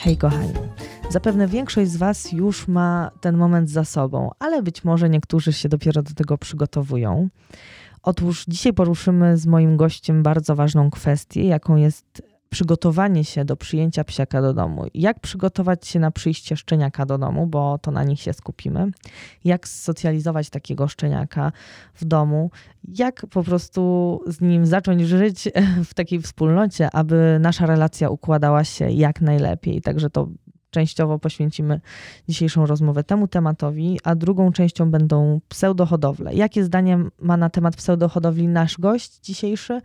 Hej kochani, zapewne większość z Was już ma ten moment za sobą, ale być może niektórzy się dopiero do tego przygotowują. Otóż dzisiaj poruszymy z moim gościem bardzo ważną kwestię, jaką jest przygotowanie się do przyjęcia psiaka do domu. Jak przygotować się na przyjście szczeniaka do domu, bo to na nich się skupimy. Jak socjalizować takiego szczeniaka w domu. Jak po prostu z nim zacząć żyć w takiej wspólnocie, aby nasza relacja układała się jak najlepiej. Także to częściowo poświęcimy dzisiejszą rozmowę temu tematowi, a drugą częścią będą pseudohodowle. Jakie zdanie ma na temat pseudohodowli nasz gość dzisiejszy?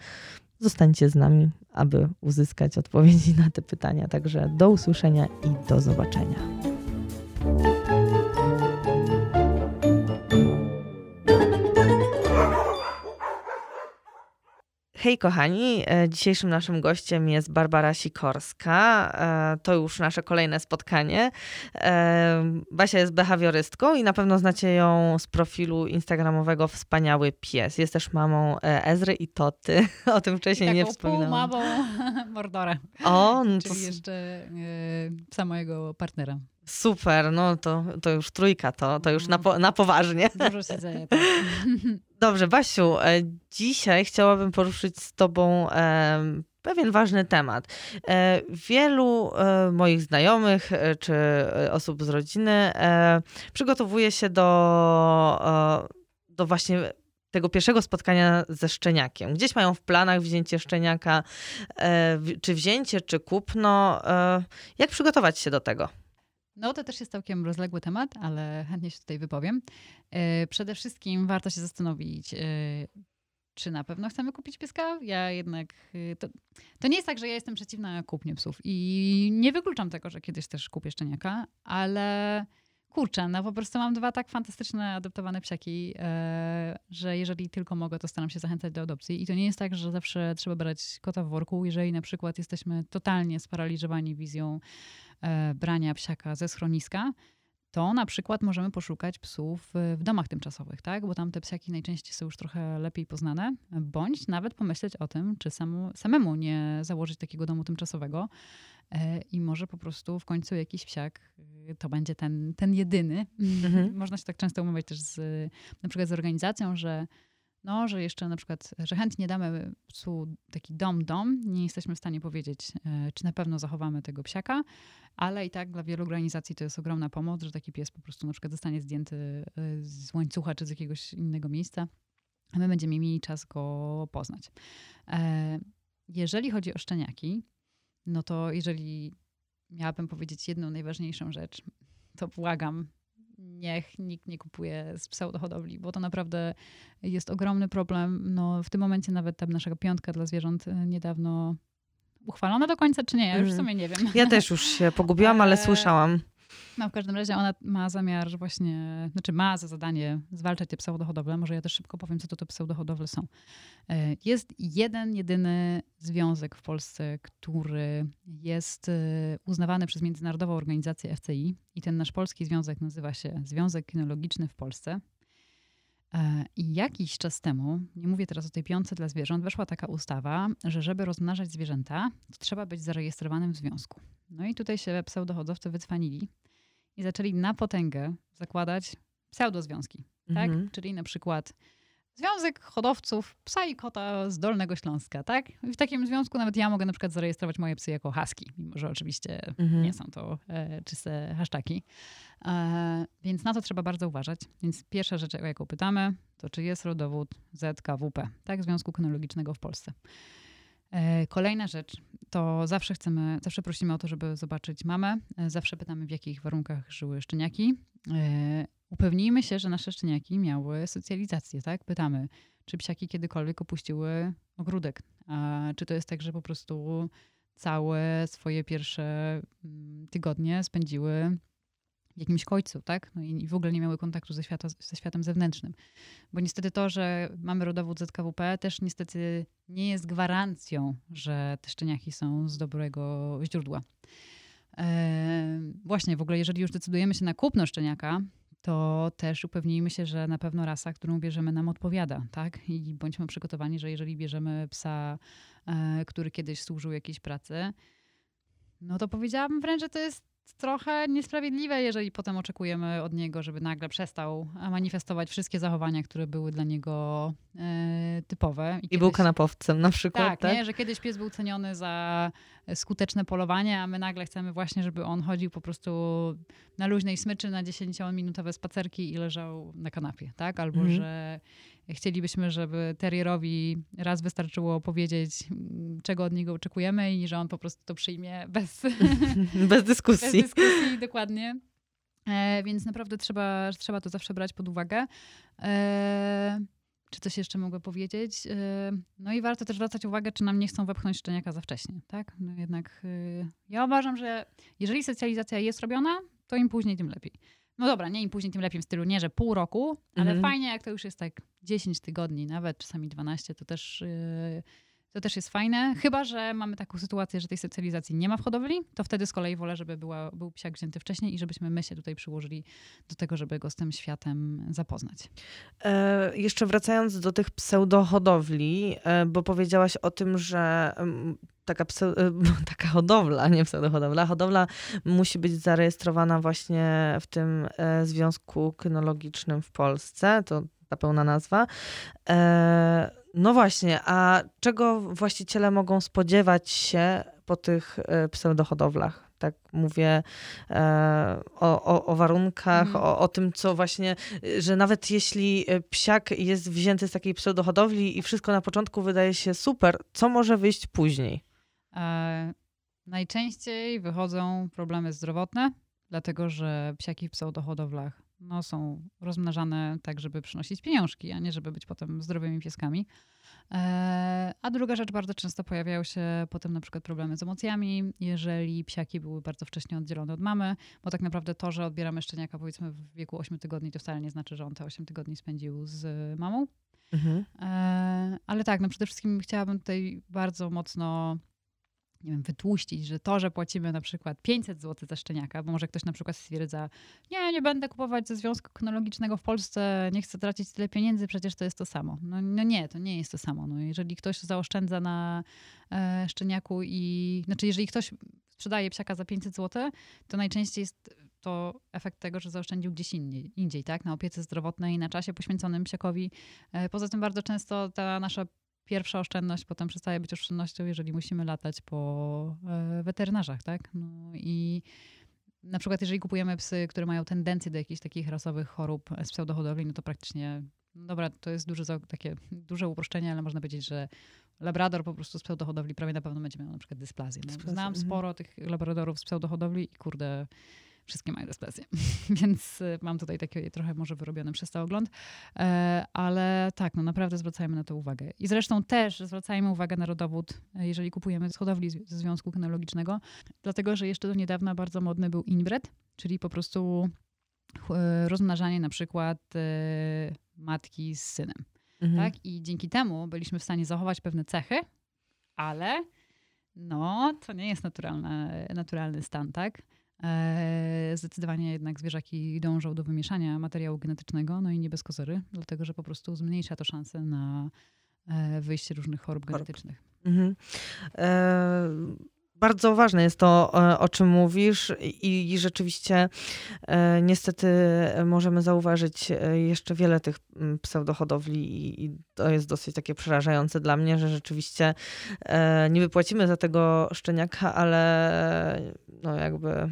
Zostańcie z nami, aby uzyskać odpowiedzi na te pytania. Także do usłyszenia i do zobaczenia. Hej kochani, e, dzisiejszym naszym gościem jest Barbara Sikorska. E, to już nasze kolejne spotkanie. E, Basia jest behawiorystką i na pewno znacie ją z profilu instagramowego Wspaniały Pies. Jest też mamą Ezry i Toty. O tym wcześniej Taką nie wspominałam. mamą Mordora. O, no to Czyli jeszcze psa mojego partnera. Super, no to, to już trójka, to, to już na, po, na poważnie. Dużo się dzieje. Tak. Dobrze, Basiu, e, dzisiaj chciałabym poruszyć z Tobą pewien ważny temat. E, Wielu e, moich znajomych czy osób z rodziny przygotowuje się do, do właśnie tego pierwszego spotkania ze szczeniakiem. Gdzieś mają w planach wzięcie szczeniaka, czy wzięcie, czy kupno. Jak przygotować się do tego? No to też jest całkiem rozległy temat, ale chętnie się tutaj wypowiem. Y, Przede wszystkim warto się zastanowić, y, czy na pewno chcemy kupić pieska. Ja jednak, y, to, to nie jest tak, że ja jestem przeciwna kupnie psów i nie wykluczam tego, że kiedyś też kupię szczeniaka, ale kurczę, no po prostu mam dwa tak fantastyczne adoptowane psiaki, e, że jeżeli tylko mogę, to staram się zachęcać do adopcji. I to nie jest tak, że zawsze trzeba brać kota w worku, jeżeli na przykład jesteśmy totalnie sparaliżowani wizją e, brania psiaka ze schroniska, to na przykład możemy poszukać psów w- w domach tymczasowych, tak? Bo tam te psiaki najczęściej są już trochę lepiej poznane, bądź nawet pomyśleć o tym, czy samu, samemu nie założyć takiego domu tymczasowego e, i może po prostu w końcu jakiś psiak e, to będzie ten, ten jedyny. Mhm. Można się tak często umawiać też z, na przykład z organizacją, że no, że jeszcze na przykład, że chętnie damy psu taki dom-dom, nie jesteśmy w stanie powiedzieć, e, czy na pewno zachowamy tego psiaka, ale i tak dla wielu organizacji to jest ogromna pomoc, że taki pies po prostu na przykład zostanie zdjęty e, z łańcucha czy z jakiegoś innego miejsca, a my będziemy mieli czas go poznać. E, Jeżeli chodzi o szczeniaki, no to jeżeli miałabym powiedzieć jedną najważniejszą rzecz, to błagam, niech nikt nie kupuje z pseudohodowli, bo to naprawdę jest ogromny problem. No, w tym momencie nawet ta nasza piątka dla zwierząt e, niedawno uchwalona do końca, czy nie? Ja już w Mhm. sumie nie wiem. Ja też już się pogubiłam, ale Eee, słyszałam. No, w każdym razie ona ma zamiar właśnie, znaczy ma za zadanie zwalczać te pseudohodowle. Może ja też szybko powiem, co to te pseudohodowle są. E, Jest jeden, jedyny związek w Polsce, który jest e, uznawany przez Międzynarodową Organizację FCI i ten nasz polski związek nazywa się Związek Kinologiczny w Polsce. E, I jakiś czas temu, nie mówię teraz o tej piątce dla zwierząt, weszła taka ustawa, że żeby rozmnażać zwierzęta, to trzeba być zarejestrowanym w związku. No i tutaj się pseudohodowcy wycwanili i zaczęli na potęgę zakładać pseudozwiązki. Tak? Mhm. Czyli na przykład Związek Hodowców Psa i Kota z Dolnego Śląska, tak? I w takim związku nawet ja mogę na przykład zarejestrować moje psy jako husky, mimo że oczywiście Mhm. nie są to e, czyste hasztaki. E, więc na to trzeba bardzo uważać. Więc pierwsza rzecz, o jaką pytamy, to czy jest rodowód ZKWP, tak? Związku Kynologicznego w Polsce. E, Kolejna rzecz, to zawsze chcemy, zawsze prosimy o to, żeby zobaczyć mamę. E, Zawsze pytamy, w jakich warunkach żyły szczeniaki. Upewnijmy się, że nasze szczeniaki miały socjalizację, tak? Pytamy, czy psiaki kiedykolwiek opuściły ogródek. A czy to jest tak, że po prostu całe swoje pierwsze mm, tygodnie spędziły w jakimś końcu, tak? No i w ogóle nie miały kontaktu ze, świata, ze światem zewnętrznym. Bo niestety to, że mamy rodowód ZKWP też niestety nie jest gwarancją, że te szczeniaki są z dobrego źródła. E, właśnie, w ogóle jeżeli już decydujemy się na kupno szczeniaka, to też upewnijmy się, że na pewno rasa, którą bierzemy, nam odpowiada, tak? I bądźmy przygotowani, że jeżeli bierzemy psa, e, który kiedyś służył jakiejś pracy, no to powiedziałabym wręcz, że to jest trochę niesprawiedliwe, jeżeli potem oczekujemy od niego, żeby nagle przestał manifestować wszystkie zachowania, które były dla niego e, typowe. I, I kiedyś, był kanapowcem na przykład. Tak, tak? Nie? że kiedyś pies był ceniony za skuteczne polowanie, a my nagle chcemy właśnie, żeby on chodził po prostu na luźnej smyczy na 10-minutowe spacerki i leżał na kanapie, tak? Albo mhm. że chcielibyśmy, żeby terrierowi raz wystarczyło powiedzieć, czego od niego oczekujemy i że on po prostu to przyjmie bez, bez dyskusji. Bez dyskusji, dokładnie. E, więc naprawdę trzeba, trzeba to zawsze brać pod uwagę. E, czy coś jeszcze mogę powiedzieć? E, no i warto też zwracać uwagę, czy nam nie chcą wepchnąć szczeniaka za wcześnie, tak? No jednak e, ja uważam, że jeżeli socjalizacja jest robiona, to im później, tym lepiej. No dobra, nie im później, tym lepiej w stylu nie, że pół roku, ale mhm. fajnie, jak to już jest tak 10 tygodni, nawet czasami 12, to też, yy, to też jest fajne. Chyba, że mamy taką sytuację, że tej socjalizacji nie ma w hodowli, to wtedy z kolei wolę, żeby była, był psiak wzięty wcześniej i żebyśmy my się tutaj przyłożyli do tego, żeby go z tym światem zapoznać. E, jeszcze wracając do tych pseudohodowli, e, bo powiedziałaś o tym, że taka, taka hodowla, nie pseudohodowla, hodowla musi być zarejestrowana właśnie w tym e, Związku Kynologicznym w Polsce, to ta pełna nazwa. E, no właśnie, a czego właściciele mogą spodziewać się po tych e, pseudohodowlach? tak mówię o, o, o warunkach, mm. o, o tym, co właśnie, że nawet jeśli psiak jest wzięty z takiej pseudohodowli i wszystko na początku wydaje się super, co może wyjść później? E, najczęściej wychodzą problemy zdrowotne, dlatego że psiaki w pseudohodowlach no, są rozmnażane tak, żeby przynosić pieniążki, a nie żeby być potem zdrowymi pieskami. E, a druga rzecz, bardzo często pojawiają się potem na przykład problemy z emocjami, jeżeli psiaki były bardzo wcześnie oddzielone od mamy, bo tak naprawdę to, że odbieramy szczeniaka powiedzmy w wieku 8 tygodni, to wcale nie znaczy, że on te 8 tygodni spędził z mamą. Mhm. E, ale tak, no przede wszystkim chciałabym tutaj bardzo mocno nie wiem, wytłuścić, że to, że płacimy na przykład 500 zł za szczeniaka, bo może ktoś na przykład stwierdza, nie, nie będę kupować ze Związku Kynologicznego w Polsce, nie chcę tracić tyle pieniędzy, przecież to jest to samo. No, no nie, to nie jest to samo. No, jeżeli ktoś zaoszczędza na e, szczeniaku i, znaczy jeżeli ktoś sprzedaje psiaka za 500 zł, to najczęściej jest to efekt tego, że zaoszczędził gdzieś indziej, indziej tak? na opiece zdrowotnej, na czasie poświęconym psiakowi. E, poza tym bardzo często ta nasza pierwsza oszczędność potem przestaje być oszczędnością, jeżeli musimy latać po e, weterynarzach, tak? No i na przykład jeżeli kupujemy psy, które mają tendencję do jakichś takich rasowych chorób z pseudohodowli, no to praktycznie, no dobra, to jest duże, takie duże uproszczenie, ale można powiedzieć, że labrador po prostu z pseudohodowli prawie na pewno będzie miał na przykład dysplazję. No, znam mhm. sporo tych labradorów z pseudohodowli i kurde, wszystkie mają dysplazję. Więc y, mam tutaj taki trochę może wyrobiony przez to ogląd. E, ale tak, no naprawdę zwracajmy na to uwagę. I zresztą też zwracajmy uwagę na rodowód, e, jeżeli kupujemy z hodowli ze Związku Kynologicznego, dlatego, że jeszcze do niedawna bardzo modny był inbred, czyli po prostu e, rozmnażanie na przykład matki z synem. Mhm. Tak? I dzięki temu byliśmy w stanie zachować pewne cechy, ale no, to nie jest naturalny stan, tak? E, zdecydowanie jednak zwierzaki dążą do wymieszania materiału genetycznego, no i nie bez kozery, dlatego że po prostu zmniejsza to szanse na e, wyjście różnych chorób, chorób. genetycznych. Mhm. E bardzo ważne jest to, o czym mówisz, i, i, rzeczywiście e, niestety możemy zauważyć jeszcze wiele tych pseudohodowli, i, i, to jest dosyć takie przerażające dla mnie, że rzeczywiście e, nie wypłacimy za tego szczeniaka, ale no jakby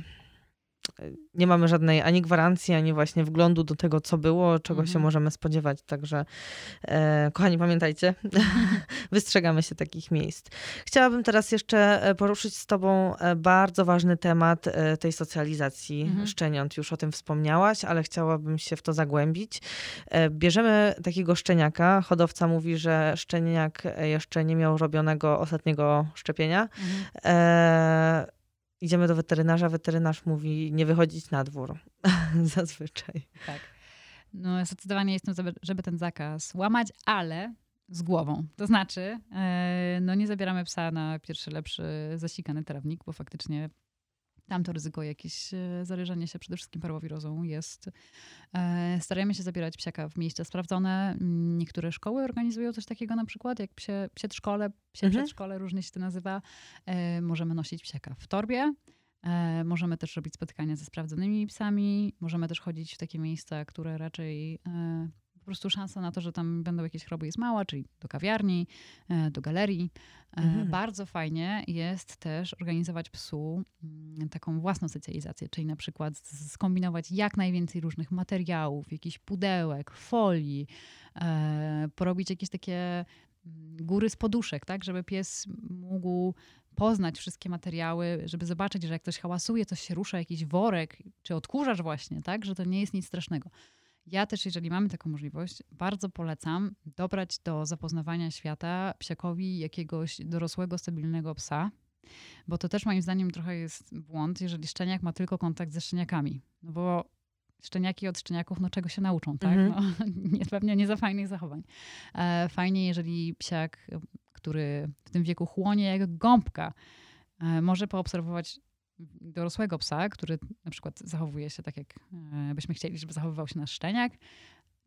nie mamy żadnej ani gwarancji, ani właśnie wglądu do tego, co było, czego mhm. się możemy spodziewać. Także, e, kochani, pamiętajcie, wystrzegamy się takich miejsc. Chciałabym teraz jeszcze e, poruszyć z Tobą e, bardzo ważny temat e, tej socjalizacji mhm. szczeniąt. Już o tym wspomniałaś, ale chciałabym się w to zagłębić. Bierzemy takiego szczeniaka. Hodowca mówi, że szczeniak jeszcze nie miał robionego ostatniego szczepienia. Mhm. E, idziemy do weterynarza, weterynarz mówi nie wychodzić na dwór. Zazwyczaj. Tak. No zdecydowanie jestem, żeby ten zakaz łamać, ale z głową. To znaczy, e, no nie zabieramy psa na pierwszy lepszy zasikany trawnik, bo faktycznie tam to ryzyko jakieś e, zależenie się przede wszystkim parowirozą jest. E, starajmy się zabierać psiaka w miejsca sprawdzone. Niektóre szkoły organizują coś takiego na przykład, jak psie, przedszkole, psie mhm. przedszkole, różnie się to nazywa. E, możemy nosić psiaka w torbie. Możemy też robić spotkania ze sprawdzonymi psami. Możemy też chodzić w takie miejsca, które raczej prostu szansa na to, że tam będą jakieś choroby jest mała, czyli do kawiarni, e, do galerii. E, mhm. Bardzo fajnie jest też organizować psu mm, taką własną specjalizację, czyli na przykład skombinować jak najwięcej różnych materiałów, jakichś pudełek, folii, e, porobić jakieś takie mm, góry z poduszek, tak, żeby pies mógł poznać wszystkie materiały, żeby zobaczyć, że jak coś hałasuje, coś się rusza, jakiś worek, czy odkurzacz właśnie, tak, że to nie jest nic strasznego. Ja też, jeżeli mamy taką możliwość, bardzo polecam dobrać do zapoznawania świata psiakowi jakiegoś dorosłego, stabilnego psa, bo to też moim zdaniem trochę jest błąd, jeżeli szczeniak ma tylko kontakt ze szczeniakami. No bo szczeniaki od szczeniaków, no czego się nauczą, tak? -hmm. no, nie, pewnie nie za fajnych zachowań. E, fajnie, jeżeli psiak, który w tym wieku chłonie jak gąbka, e, może poobserwować dorosłego psa, który na przykład zachowuje się tak, jak e, byśmy chcieli, żeby zachowywał się nasz szczeniak.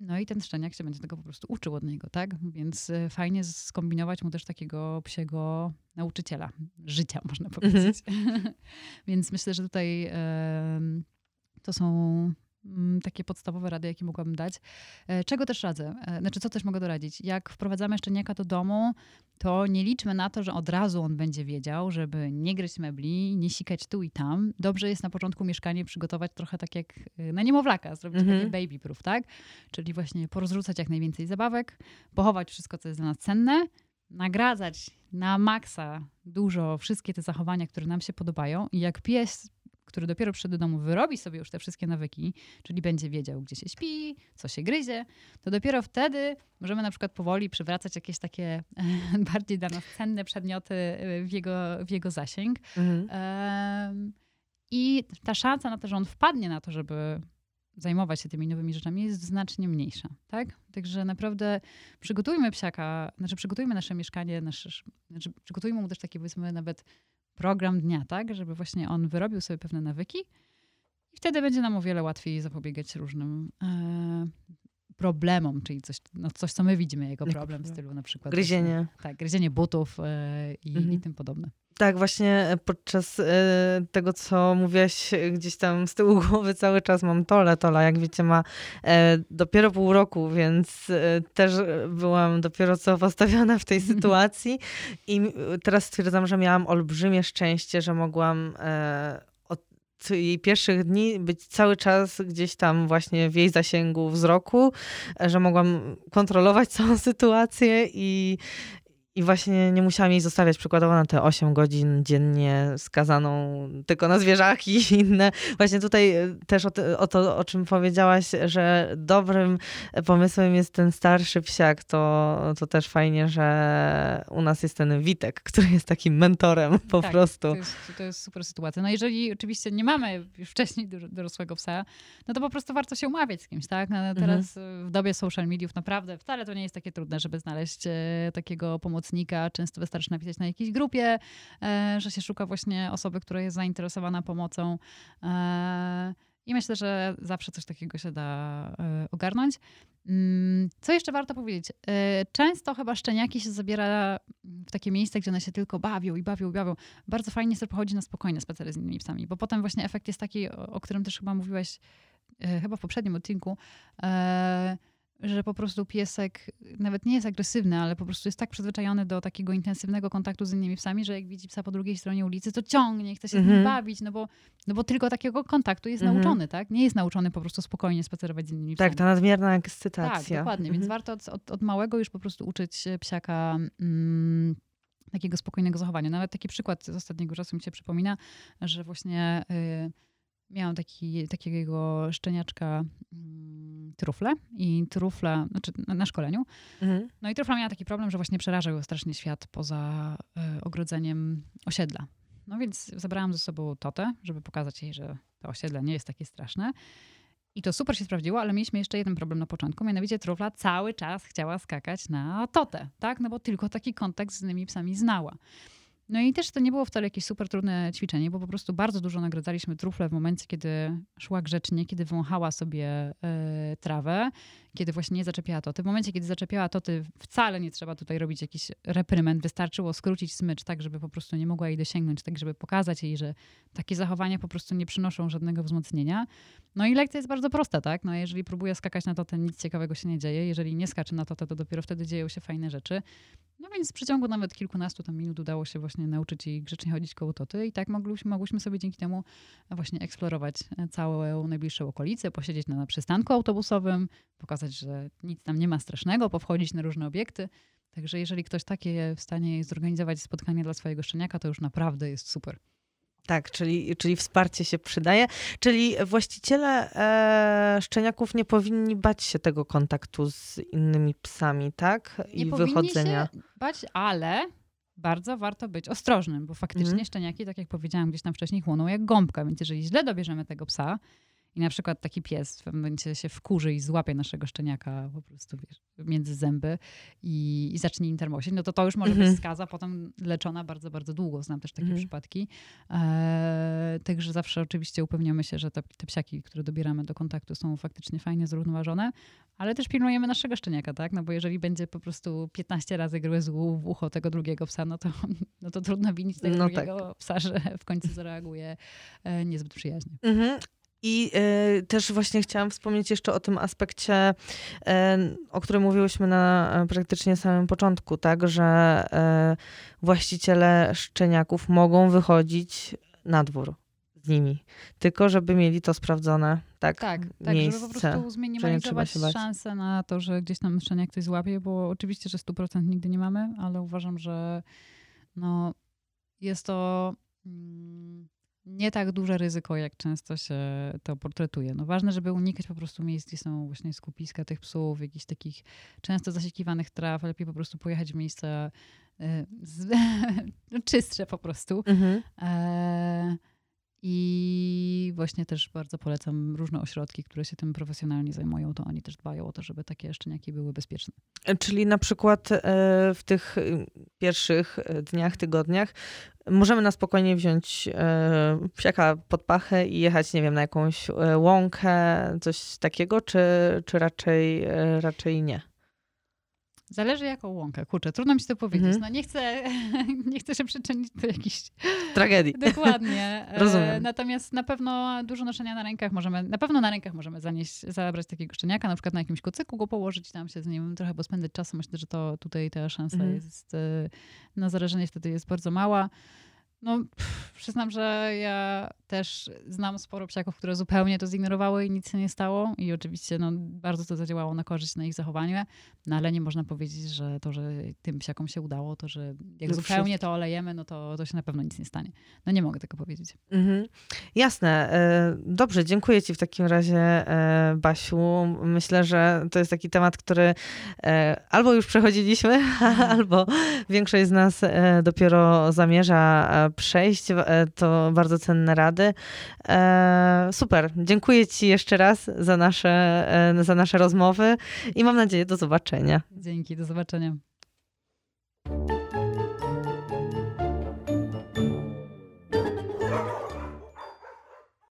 No i ten szczeniak się będzie tego po prostu uczył od niego, tak? Więc e, fajnie skombinować mu też takiego psiego nauczyciela życia, można mhm. powiedzieć. Więc myślę, że tutaj to są takie podstawowe rady, jakie mogłabym dać. E, czego też radzę? E, znaczy, co też mogę doradzić? Jak wprowadzamy szczeniaka do domu, to nie liczmy na to, że od razu on będzie wiedział, żeby nie gryźć mebli, nie sikać tu i tam. Dobrze jest na początku mieszkanie przygotować trochę tak jak e, na niemowlaka, zrobić mm -hmm. takie baby proof, tak? Czyli właśnie porozrzucać jak najwięcej zabawek, pochować wszystko, co jest dla nas cenne, nagradzać na maksa dużo wszystkie te zachowania, które nam się podobają i jak pies który dopiero przyszedł do domu, wyrobi sobie już te wszystkie nawyki, czyli będzie wiedział, gdzie się śpi, co się gryzie, to dopiero wtedy możemy na przykład powoli przywracać jakieś takie bardziej dla nas cenne przedmioty w jego, w jego zasięg. Mhm. I ta szansa na to, że on wpadnie na to, żeby zajmować się tymi nowymi rzeczami jest znacznie mniejsza, tak? Także naprawdę przygotujmy psiaka, znaczy przygotujmy nasze mieszkanie, nasze, znaczy przygotujmy mu też takie powiedzmy nawet program dnia, tak? Żeby właśnie on wyrobił sobie pewne nawyki i wtedy będzie nam o wiele łatwiej zapobiegać różnym e, problemom, czyli coś, no coś, co my widzimy jako problem w stylu na przykład... Gryzienie. tak, gryzienie butów e, i, mhm. i tym podobne. Tak, właśnie podczas y, tego, co mówiłaś gdzieś tam z tyłu głowy cały czas mam Tole. Tola, jak wiecie, ma dopiero pół roku, więc też byłam dopiero co postawiona w tej sytuacji i teraz stwierdzam, że miałam olbrzymie szczęście, że mogłam od jej pierwszych dni być cały czas gdzieś tam właśnie w jej zasięgu wzroku, że mogłam kontrolować całą sytuację i, i właśnie nie musiałam jej zostawiać przykładowo na te 8 godzin dziennie skazaną tylko na zwierzaki i inne. Właśnie tutaj e, też o, o, to, o czym powiedziałaś, że dobrym pomysłem jest ten starszy psiak, to, to też fajnie, że u nas jest ten Witek, który jest takim mentorem po tak, prostu. To jest, to jest super sytuacja. No jeżeli oczywiście nie mamy już wcześniej dorosłego psa, no to po prostu warto się umawiać z kimś, tak? No, teraz mhm. w dobie social mediów naprawdę wcale to nie jest takie trudne, żeby znaleźć e, takiego pomocnika pomocnika. Często wystarczy napisać na jakiejś grupie, e, że się szuka właśnie osoby, która jest zainteresowana pomocą. E, I myślę, że zawsze coś takiego się da e, ogarnąć. Mm, co jeszcze warto powiedzieć? Często chyba szczeniaki się zabiera w takie miejsca, gdzie one się tylko bawią i bawią i bawią. Bardzo fajnie sobie pochodzi na spokojne spacery z innymi psami, bo potem właśnie efekt jest taki, o którym też chyba mówiłaś chyba w poprzednim odcinku, że po prostu piesek nawet nie jest agresywny, ale po prostu jest tak przyzwyczajony do takiego intensywnego kontaktu z innymi psami, że jak widzi psa po drugiej stronie ulicy, to ciągnie, chce się mm -hmm. z nim mhm. bawić, no bo, no bo tylko takiego kontaktu jest mm -hmm. nauczony, tak? Nie jest nauczony po prostu spokojnie spacerować z innymi psami. Tak, ta nadmierna ekscytacja. Tak, dokładnie. Mm -hmm. Więc warto od, od, od, małego już po prostu uczyć psiaka mm, takiego spokojnego zachowania. Nawet taki przykład z ostatniego czasu mi się przypomina, że właśnie... Y, miałam taki, takiego szczeniaczka mm, trufle i trufla, znaczy na, szkoleniu. Mhm. No i trufla miała taki problem, że właśnie przerażał strasznie świat poza y, ogrodzeniem osiedla. No więc zabrałam ze sobą Totę, żeby pokazać jej, że to osiedle nie jest takie straszne. I to super się sprawdziło, ale mieliśmy jeszcze jeden problem na początku, mianowicie trufla cały czas chciała skakać na Totę, tak? No bo tylko taki kontakt z innymi psami znała. No i też to nie było wcale jakieś super trudne ćwiczenie, bo po prostu bardzo dużo nagradzaliśmy trufle w momencie, kiedy szła grzecznie, kiedy wąchała sobie y, trawę, kiedy właśnie nie zaczepiała toty. W momencie, kiedy zaczepiała toty, wcale nie trzeba tutaj robić jakiś repryment. Wystarczyło skrócić smycz tak, żeby po prostu nie mogła jej dosięgnąć, tak żeby pokazać jej, że takie zachowania po prostu nie przynoszą żadnego wzmocnienia. No i lekcja jest bardzo prosta, tak? No jeżeli próbuje skakać na totę, nic ciekawego się nie dzieje. Jeżeli nie skacze na totę, to dopiero wtedy dzieją się fajne rzeczy. No więc w przeciągu nawet kilkunastu tam minut udało się właśnie nauczyć jej grzecznie chodzić koło toty i tak mogłyśmy, mogłyśmy sobie dzięki temu właśnie eksplorować całą najbliższą okolicę, posiedzieć na, na przystanku autobusowym, pokazać, że nic tam nie ma strasznego, powchodzić na różne obiekty. Także jeżeli ktoś takie w stanie zorganizować spotkanie dla swojego szczeniaka, to już naprawdę jest super. Tak, czyli, czyli wsparcie się przydaje. Czyli właściciele e, szczeniaków nie powinni bać się tego kontaktu z innymi psami, tak? I nie wychodzenia. Się bać, ale bardzo warto być ostrożnym, bo faktycznie mm. szczeniaki, tak jak powiedziałam gdzieś tam wcześniej, chłoną jak gąbka, więc jeżeli źle dobierzemy tego psa, i na przykład taki pies w pewnym momencie się wkurzy i złapie naszego szczeniaka po prostu wiesz, między zęby i, i zacznie intermosić, no to to już może być mhm. skaza potem leczona bardzo, bardzo długo. Znam też takie mm przypadki. E, także zawsze oczywiście upewniamy się, że te, te psiaki, które dobieramy do kontaktu są faktycznie fajnie zrównoważone, ale też pilnujemy naszego szczeniaka, tak? No bo jeżeli będzie po prostu 15 razy gryzł w ucho tego drugiego psa, no to, no to trudno winić tego no drugiego tak. psa, że w końcu zareaguje e, niezbyt przyjaźnie. Mhm. I y, też właśnie chciałam wspomnieć jeszcze o tym aspekcie, y, o którym mówiłyśmy na e, praktycznie samym początku, tak, że y, właściciele szczeniaków mogą wychodzić na dwór z nimi, tylko żeby mieli to sprawdzone, tak? Tak, tak miejsce, żeby po prostu zminimalizować szansę na to, że gdzieś tam szczeniak ktoś złapie, bo oczywiście, że 100% nigdy nie mamy, ale uważam, że no, jest to... Mm, nie tak duże ryzyko, jak często się to portretuje. No ważne, żeby unikać po prostu miejsc, gdzie są właśnie skupiska tych psów, jakichś takich często zasiekiwanych traw, lepiej po prostu pojechać w miejsca y, z, czystsze po prostu. Mhm. E, i właśnie też bardzo polecam różne ośrodki, które się tym profesjonalnie zajmują, to oni też dbają o to, żeby takie szczeniaki były bezpieczne. Czyli na przykład e, w tych y, pierwszych e, dniach, tygodniach możemy na spokojnie wziąć e, psiaka pod pachę i jechać, nie wiem, na jakąś łąkę, coś takiego, czy, czy raczej, raczej nie? Zależy jaką łąkę. Kurczę, trudno mi się to powiedzieć. Mhm. No nie chcę, nie chcę się przyczynić do jakiejś... Tragedii. Dokładnie. Rozumiem. Natomiast na pewno dużo noszenia na rękach możemy, na pewno na rękach możemy zanieść, zabrać takiego szczeniaka, na przykład na jakimś kucyku go położyć, tam się z nim trochę pospędzać czasu. Myślę, że to tutaj ta szansa mhm. jest, e, na zarażenie wtedy jest bardzo mała. No, pff, przyznam, że ja też znam sporo psiaków, które zupełnie to zignorowały i nic się nie stało. I oczywiście no, bardzo to zadziałało na korzyść na ich zachowanie. No ale nie można powiedzieć, że to, że tym psiakom się udało, to, że jak no zupełnie to olejemy, no to, to się na pewno nic nie stanie. No nie mogę tego powiedzieć. Mhm. Jasne. E, dobrze, dziękuję Ci w takim razie, e, Basiu. Myślę, że to jest taki temat, który e, albo już przechodziliśmy, mhm. albo większość z nas dopiero zamierza przejść. To bardzo cenne rady. Super. Dziękuję Ci jeszcze raz za nasze, za nasze rozmowy i mam nadzieję do zobaczenia. Dzięki, do zobaczenia.